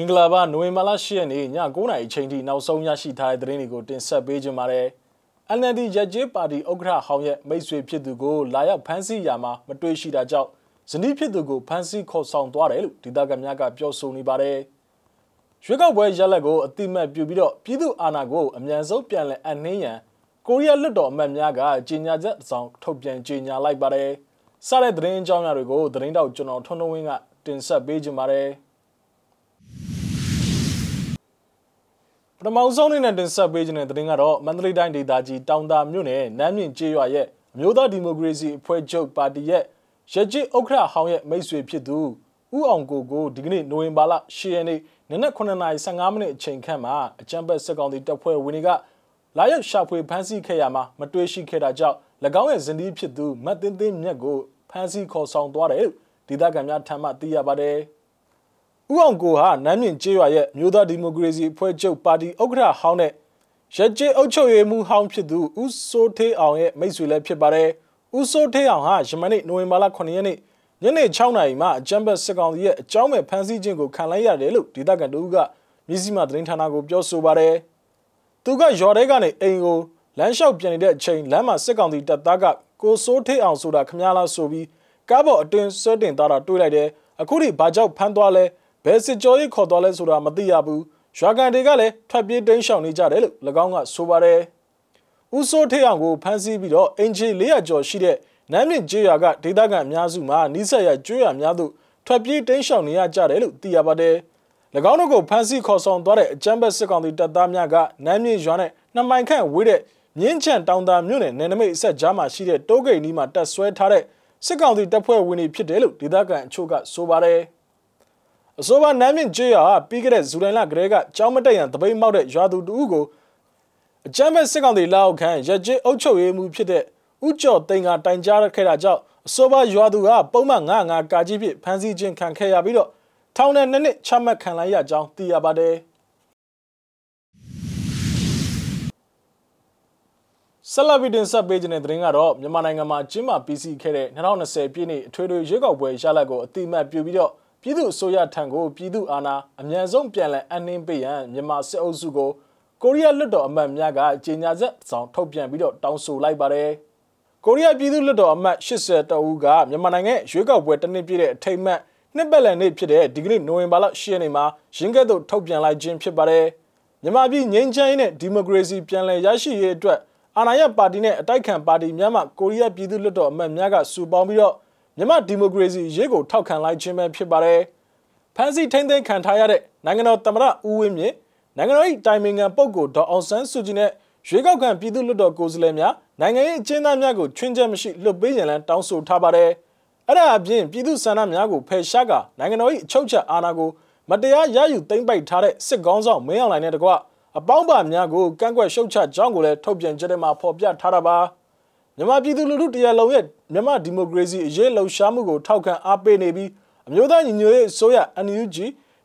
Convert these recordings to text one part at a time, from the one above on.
င်္ဂလာပါနိုဝင်ဘာလ10ရက်နေ့ည9:00နာရီအချိန်ထိနောက်ဆုံးရရှိထားတဲ့သတင်းတွေကိုတင်ဆက်ပေးကြပါမယ်။ NLD ရကြေးပါတီဥက္ကဋ္ဌဟောင်းရဲ့မိတ်ဆွေဖြစ်သူကိုလာရောက်ဖမ်းဆီးရာမှာမတွေ့ရှိတာကြောင့်ဇနီးဖြစ်သူကိုဖမ်းဆီးခေါ်ဆောင်သွားတယ်လို့ဒေသခံများကပြောဆိုနေပါတယ်။ရွေးကောက်ပွဲရလဒ်ကိုအတိမတ်ပြုပြီးတော့ပြည်သူအာဏာကိုအမြန်ဆုံးပြန်လည်အနှင်းရန်ကိုရီးယားလွတ်တော်အမတ်များကကြေညာချက်ဆောင်ထုတ်ပြန်ကြေညာလိုက်ပါတယ်။စတဲ့သတင်းအကြောင်းအရာတွေကိုသတင်းတောက်ကျွန်တော်ထွန်းထွန်းဝင်းကတင်ဆက်ပေးကြပါမယ်။ ပထမဆုံးအနေနဲ့တင်ဆက်ပေးခြင်းတဲ့သတင်းကတော့မန္တလေးတိုင်းဒေသကြီးတောင်သာမြို့နယ်နမ်းမြင့်ကျေးရွာရဲ့အမျိုးသားဒီမိုကရေစီအဖွဲ့ချုပ်ပါတီရဲ့ရကြစ်ဥက္ကဋ္ဌဟောင်းရဲ့မိတ်ဆွေဖြစ်သူဦးအောင်ကိုကိုဒီကနေ့နိုဝင်ဘာလ10ရက်နေ့နနက်9:15မိနစ်အချိန်ခန့်မှာအကြံပတ်စစ်ကောင်စီတပ်ဖွဲ့ဝင်တွေကလာရောက်ရှာဖွေဖမ်းဆီးခဲ့ရမှာမတွေ့ရှိခဲ့တာကြောင့်၎င်းရဲ့ဇနီးဖြစ်သူမတ်တင်းတင်းမြက်ကိုဖမ်းဆီးခေါ်ဆောင်သွားတယ်လို့ဒေသခံများထံမှသိရပါတယ်။ ဦးအောင်ကိုဟာနမ်းမြင့်ကျေးရွာရဲ့မြို့သားဒီမိုကရေစီအဖွဲ့ချုပ်ပါတီဥက္ကဋ္ဌဟောင်းနဲ့ရကြေးအုပ်ချုပ်ရေးမှူးဟောင်းဖြစ်သူဦးစိုးထေးအောင်ရဲ့မိတ်ဆွေလည်းဖြစ်ပါတယ်။ဦးစိုးထေးအောင်ဟာယမနေ့နိုဝင်ဘာလ9ရက်နေ့ညနေ6နာရီမှာအကြမ်းဖက်စစ်ကောင်စီရဲ့အကြောင်းမဲ့ဖမ်းဆီးခြင်းကိုခံလိုက်ရတယ်လို့ဒေသခံတို့ကမြစည်းမသတင်းဌာနကိုပြောဆိုပါတယ်။သူကရော်တဲကနေအိမ်ကိုလမ်းလျှောက်ပြန်နေတဲ့အချိန်လမ်းမှာစစ်ကောင်စီတပ်သားကကိုစိုးထေးအောင်ဆိုတာခမည်းလားဆိုပြီးကားပေါ်အတွင်းဆွဲတင်သွားတာတွေ့လိုက်တယ်။အခုထိဘာကြောင့်ဖမ်းသွားလဲ။ ဘယ်စစ်ကြောရေးခေါ်သွားလဲဆိုတာမသိရဘူးရွာကန်တွေကလည်းထွက်ပြေးတိမ်းရှောင်နေကြတယ်လို့၎င်းကဆိုပါတယ်ဦးစိုးထေးအောင်ကိုဖမ်းဆီးပြီးတော့အင်ဂျီ400ကျော်ရှိတဲ့နမ်းမြင့်ကျေးရွာကဒေသခံအများစုမှာနီးစပ်ရကျွေးရများသို့ထွက်ပြေးတိမ်းရှောင်နေရကြတယ်လို့သိရပါတယ်၎င်းတို့ကိုဖမ်းဆီးခေါ်ဆောင်သွားတဲ့အကြမ်းဖက်စစ်ကောင်စီတပ်သားများကနမ်းမြင့်ရွာနဲ့နှစ်မိုင်ခန့်ဝေးတဲ့မြင်းချံတောင်သာမြို့နယ်နယ်နိမိတ်အဆက်ကြားမှာရှိတဲ့တိုးဂိတ်နီးမှာတက်ဆွဲထားတဲ့စစ်ကောင်စီတပ်ဖွဲ့ဝင်တွေဖြစ်တယ်လို့ဒေသခံအချို့ကဆိုပါတယ်။ အဆိုပါနမ်းမြင့်ကျေးရွာပြီးခဲ့တဲ့ဇူလိုင်လကတည်းကကြောင်းမတက်ရန်တပိတ်မောက်တဲ့ရွာသူတူကိုအကြမ်းဖက်စစ်ကောင်တွေလက်အောက်ခံရကြေးအုပ်ချုပ်ရေးမှုဖြစ်တဲ့ဥကျော်သိန်းကတိုင်ကြားခဲ့တာကြောင့်အဆိုပါရွာသူကပုံမှန်95ကာကြီးဖြစ်ဖမ်းဆီးခြင်းခံခဲ့ရပြီးတော့ထောင်နဲ့နှစ်နှစ်ချမှတ်ခံလိုက်ရကြောင်းသိရပါတယ်ဆလဗီဒင်ဆက်ပေးခြင်းတဲ့သတင်းကတော့မြန်မာနိုင်ငံမှာကျင်းပပြီးစီးခဲ့တဲ့2020ပြည့်နှစ်အထွေထွေရွေးကောက်ပွဲရလဒ်ကိုအတိအမှတ်ပြုပြီးတော့ ပြည်သူ့အစိုးရထံကိုပြည်သူ့အာဏာအမြန်ဆုံးပြန်လည်အနှင်းပေးရန်မြန်မာစစ်အုပ်စုကိုကိုရီးယားလွှတ်တော်အမတ်များကကြေညာချက်ဆောင်ထုတ်ပြန်ပြီးတော့တောင်းဆိုလိုက်ပါတယ်။ကိုရီးယားပြည်သူ့လွှတ်တော်အမတ်80တဦးကမြန်မာနိုင်ငံရွေးကောက်ပွဲတစ်နှစ်ပြည့်တဲ့အထိမ်းအမှတ်နှစ်ပတ်လည်နေ့ဖြစ်တဲ့ဒီကနေ့နိုဝင်ဘာလ10ရက်နေ့မှာရင်းကဲ့သို့ထုတ်ပြန်လိုက်ခြင်းဖြစ်ပါတယ်။မြန်မာပြည်ငြိမ်းချမ်းရေးနဲ့ဒီမိုကရေစီပြန်လည်ရရှိရေးအတွက်အာဏာရပါတီနဲ့အတိုက်ခံပါတီများမှကိုရီးယားပြည်သူ့လွှတ်တော်အမတ်များကစုပေါင်းပြီးတော့ မြန်မာဒီမိုကရေစီရေးကိုထောက်ခံလိုက်ခြင်းပဲဖြစ်ပါတယ်။ဖမ်းဆီးထိန်းသိမ်းခံထားရတဲ့နိုင်ငံတော်သမ္မတဦးဝင်းမြင့်နိုင်ငံတော်၏တိုင်ပင်ခံပုဂ္ဂိုလ်ဒေါအောင်ဆန်းစုကြည်နဲ့ရွေးကောက်ခံပြည်သူ့လွှတ်တော်ကိုယ်စားလှယ်များနိုင်ငံရေးအကျဉ်းသားများကိုချွင်းချက်မရှိလွှတ်ပေးရန်လည်းတောင်းဆိုထားပါတယ်။အဲ့ဒါအပြင်ပြည်သူ့ဆန္ဒများကိုဖယ်ရှားကာနိုင်ငံတော်၏အချုပ်ချာအာဏာကိုမတရားရယူသိမ်းပိုက်ထားတဲ့စစ်ကောင်းဆောင်မင်းအောင်လှိုင်နဲ့တကွအပေါင်းပါများကိုကန့်ကွက်ရှုတ်ချကြောင်းကိုလည်းထုတ်ပြန်ချက်ထဲမှာဖော်ပြထားတာပါ။ မြန်မာပြည်သူလူထုတရားလုံးရဲ့မြန်မာဒီမိုကရေစီအရေးလှုပ်ရှားမှုကိုထောက်ခံအားပေးနေပြီးအမျိုးသားညီညွတ်ရေးအစိုးရ NUG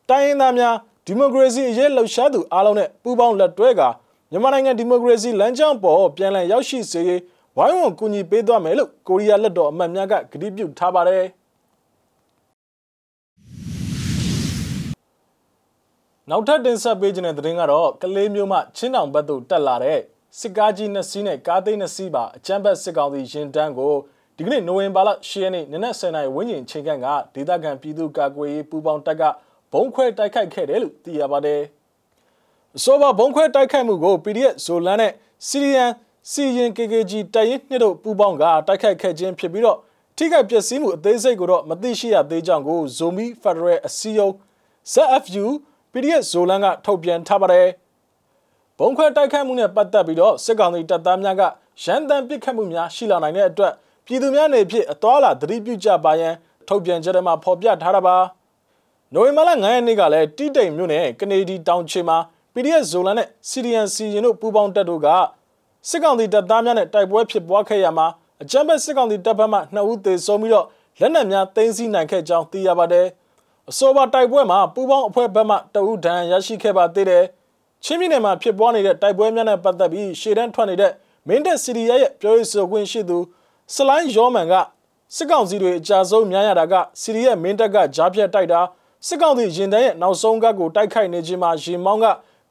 တိုင်းရင်းသားများဒီမိုကရေစီအရေးလှုပ်ရှားသူအားလုံးနဲ့ပူးပေါင်းလက်တွဲကာမြန်မာနိုင်ငံဒီမိုကရေစီလမ်းကြောင်းပေါ်ပြန်လည်ရောက်ရှိစေရေးဝိုင်းဝန်းကူညီပေးသွားမယ်လို့ကိုရီးယားလက်တော်အမတ်များကကတိပြုထားပါတယ်နောက်ထပ်တင်ဆက်ပေးခြင်းတဲ့သတင်းကတော့ကလေးမျိုးမှချင်းတောင်ဘက်သို့တက်လာတဲ့ စစ်ကားကြီးနှစ်စီးနဲ့ကားသိန်းနှစ်စီးပါအကြမ်းဖက်စစ်ကောင်စီရင်တန်းကိုဒီကနေ့နိုဝင်ဘာလ10ရက်နေ့နနက်10:00နာရီဝန်းကျင်ချိန်ခန့်ကဒေသခံပြည်သူ့ကာကွယ်ရေးပူးပေါင်းတပ်ကဘုံခွဲတိုက်ခိုက်ခဲ့တယ်လို့သိရပါတယ်။အဆိုပါဘုံခွဲတိုက်ခိုက်မှုကို PDF ဇိုလန်နဲ့စီရီယန်စီရင် KKG တပ်ရင်းနှစ်တို့ပူးပေါင်းကတိုက်ခိုက်ခဲ့ခြင်းဖြစ်ပြီးတော့ထိခိုက်ပျက်စီးမှုအသေးစိတ်ကိုတော့မသိရှိရသေးကြောင်းကိုဇိုမီဖက်ဒရယ်အစည်းအရုံး ZFU PDF ဇိုလန်ကထုတ်ပြန်ထားပါတယ်။ ဘုံခွဲတိုက်ခိုက်မှုနဲ့ပတ်သက်ပြီးတော့စစ်ကောင်စီတပ်သားများကရန်တမ်းပစ်ခတ်မှုများရှိလာနိုင်တဲ့အတွက်ပြည်သူများနေဖြစ်အသွာလာသတိပြုကြပါရန်ထုတ်ပြန်ကြတဲ့မှာဖော်ပြထားတာပါနိုဝင်ဘာလ9ရက်နေ့ကလည်းတိတိမ်မြို့နယ်ကနေဒီတောင်ချေမှာ PDF ဇိုလန်နဲ့ CDN စီရင်တို့ပူးပေါင်းတပ်တို့ကစစ်ကောင်စီတပ်သားများနဲ့တိုက်ပွဲဖြစ်ပွားခဲ့ရမှာအကြမ်းဖက်စစ်ကောင်စီတပ်ဘက်မှ2ဦးသေဆုံးပြီးတော့လက်နက်များသိမ်းဆည်းနိုင်ခဲ့ကြောင်းသိရပါတယ်အဆိုပါတိုက်ပွဲမှာပူးပေါင်းအဖွဲ့ဘက်မှ2ဦးဒဏ်ရာရရှိခဲ့ပါသေးတယ်။ ချင်းပြည်နယ်မှာဖြစ်ပွားနေတဲ့တိုက်ပွဲများနဲ့ပတ်သက်ပြီးရှေ့တန်းထွက်နေတဲ့မင်းတပ်စီရီယာရဲ့ပြောရေးဆိုခွင့်ရှိသူစလိုင်းယောမန်ကစစ်ကောင်စီတွေအကြဆုံးများရတာကစီရီယာမင်းတပ်ကဂျားပြတ်တိုက်တာစစ်ကောင်စီရင်တန်းရဲ့နောက်ဆုံးကကိုတိုက်ခိုက်နေခြင်းမှာရေမောင်းက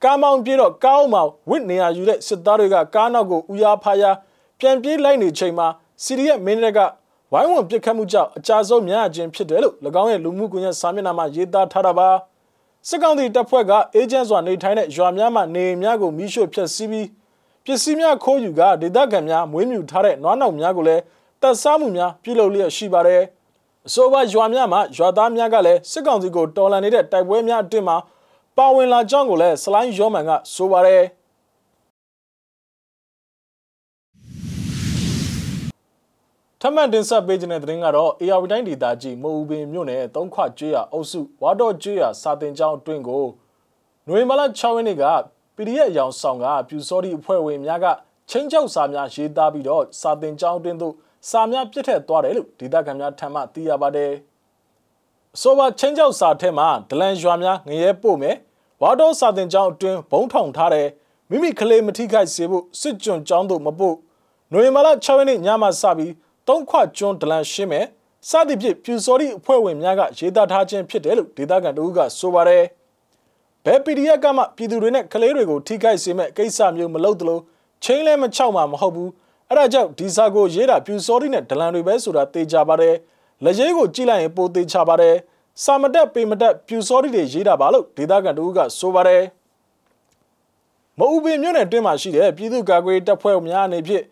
ကားမောင်းပြေးတော့ကားအောင်မှာဝစ်နေရယူတဲ့စစ်သားတွေကကားနောက်ကိုဥရားဖားရပြန်ပြေးလိုက်နေချိန်မှာစီရီရဲ့မင်းတွေကဝိုင်းဝန်းပစ်ခတ်မှုကြောင့်အကြဆုံးများခြင်းဖြစ်တယ်လို့၎င်းရဲ့လူမှုကွန်ရက်စာမျက်နှာမှာရေးသားထားတာပါ စစ်ကောင်စီတပ်ဖွဲ့ကအေဂျင့်စွာနေထိုင်တဲ့ရွာများမှနေများကိုမိရှို့ဖျက်ဆီးပြီးပစ္စည်းများခိုးယူကဒေသခံများမွေးမြူထားတဲ့နွားနောက်များကိုလည်းတပ်စားမှုများပြုလုပ်လျက်ရှိပါတယ်အဆိုပါရွာများမှာရွာသားများကလည်းစစ်ကောင်စီကိုတော်လှန်နေတဲ့တိုက်ပွဲများအတွင်းမှာပါဝင်လာကြောင်းကိုလည်းစလိုင်းရောမန်ကဆိုပါတယ် ထမန်တင်ဆက်ပေးခြင်းတဲ့သတင်းကတော့ AR တိုင်းဒေသကြီးမအူပင်မြို့နယ်သုံးခွကျွေးရအုပ်စုဝါတော့ကျွေးရစာတင်ကျောင်းအတွင်းကိုနွေမလာ6ရက်နေ့က PDF အယောင်ဆောင်ကပြူစောတိအဖွဲ့ဝင်များကချင်းချောက်စာများရေးသားပြီးတော့စာတင်ကျောင်းအတွင်းသို့စာများပြစ်ထက်သွားတယ်လို့ဒေသခံများထံမှသိရပါတယ်။အဆိုပါချင်းချောက်စာထဲမှာဒလန်ရွာများငရဲပို့မယ်ဝါတော့စာတင်ကျောင်းအတွင်းဘုံထောင်ထားတယ်မိမိကလေးမထိခိုက်စေဖို့စစ်ကြွကျောင်းသို့မပို့နိုဝင်ဘာလ6ရက်နေ့ညမှစပြီး တုံးခွကျွန်းဒလန်ရှင်းမယ်စသည်ဖြင့်ပြူစောတိအဖွဲ့ဝင်များကရေးသားထားခြင်းဖြစ်တယ်လို့ဒေသခံတို့ကဆိုပါတယ်ဘယ် PDF ကမှပြည်သူတွေနဲ့ကလေးတွေကိုထိခိုက်စေမဲ့ကိစ္စမျိုးမလုပ်သလိုချင်းလဲမချောက်မှမဟုတ်ဘူးအဲ့ဒါကြောင့်ဒီစာကိုရေးတာပြူစောတိနဲ့ဒလန်တွေပဲဆိုတာတေချာပါတယ်လက်ရေးကိုကြည့်လိုက်ရင်ပိုသေးချပါတယ်စာမတက်ပေမတက်ပြူစောတိတွေရေးတာပါလို့ဒေသခံတို့ကဆိုပါတယ်မအူပင်မြို့နယ်တွင်းမှာရှိတဲ့ပြည်သူ့ကာကွယ်တပ်ဖွဲ့များအနေဖြင့်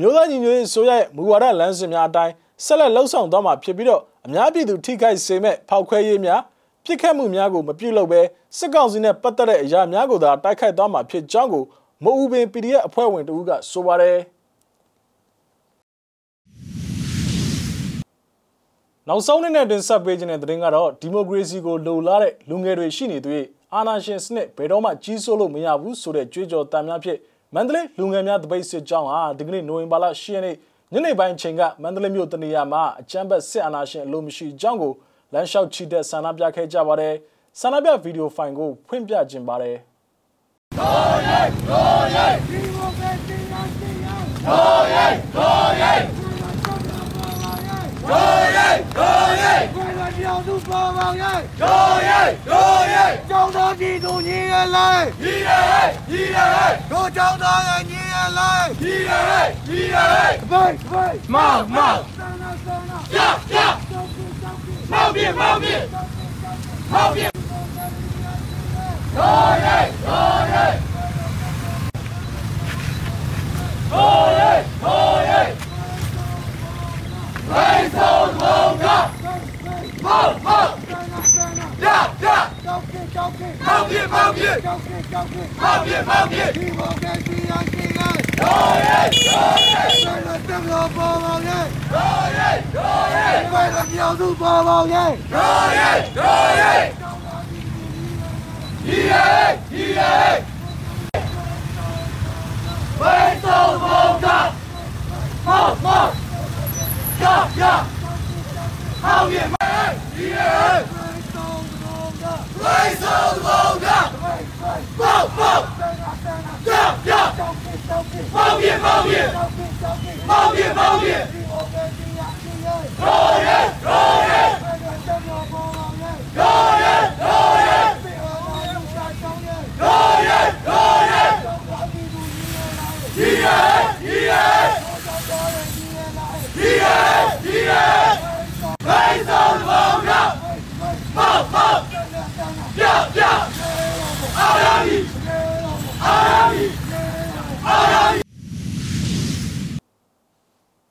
မျိုးသားညီညွတ်ရေးဆိုရရဲ့မူဝါဒလမ်းစဉ်များအတိုင်းဆက်လက်လှုပ်ဆောင်သွားမှာဖြစ်ပြီးတော့အများပြည်သူထိခိုက်စေမဲ့ဖောက်ခွဲရေးများပြစ်ခတ်မှုများကိုမပြုလုပ်ဘဲစစ်ကောင်စီနဲ့ပတ်သက်တဲ့အရာများကိုသာတိုက်ခိုက်သွားမှာဖြစ်ကြောင်းကိုမအူပင် PDF အဖွဲ့ဝင်တို့ကဆိုပါတယ်နောက်ဆုံးနေ့နဲ့တင်ဆက်ပေးခြင်းတဲ့သတင်းကတော့ဒီမိုကရေစီကိုလိုလားတဲ့လူငယ်တွေရှိနေသွေးအာဏာရှင်စနစ်ဘယ်တော့မှကြီးစိုးလို့မရဘူးဆိုတဲ့ကြွေးကြော်တမ်းများဖြင့် မန္တလေးလူငယ်များတပိတ်စစ်ကြောင်းဟာဒီကနေ့နိုဝင်ဘာလ10ရက်နေ့ညနေပိုင်းချိန်ကမန္တလေးမြို့တနေရာမှာအကြမ်းဖက်စစ်အာဏာရှင်အလို့မရှိကြောင်းကိုလမ်းလျှောက်ချီတက်ဆန္ဒပြခဲ့ကြပါတယ်ဆန္ဒပြဗီဒီယိုဖိုင်ကိုဖွင့်ပြခြင်းပါတယ်တော်ရိုက်တော်ရိုက်ဒီမိုကရေစီအောင်တော်ရိုက်တော်ရိုက်တော်ရိုက်တော်ရိုက်ဘယ်လိုပြောင်းသူပေါ်ပါရဲ့တော်ရိုက်တော်ရိုက်ကျောင်းတော်ပြည်သူညီရလိုက်ညီရ လိုက်ညီရလိုက်တို့ကျောင်းတော်ရဲ့ညီရလိုက်ညီရလိုက်ညီ 包庇，包庇，中央机关，高一，高一，为了政策不包庇，高一，高一，为了民主不包庇，高一，高一，一耶一，人，一一，为人民服务，高一高一，高一一，一。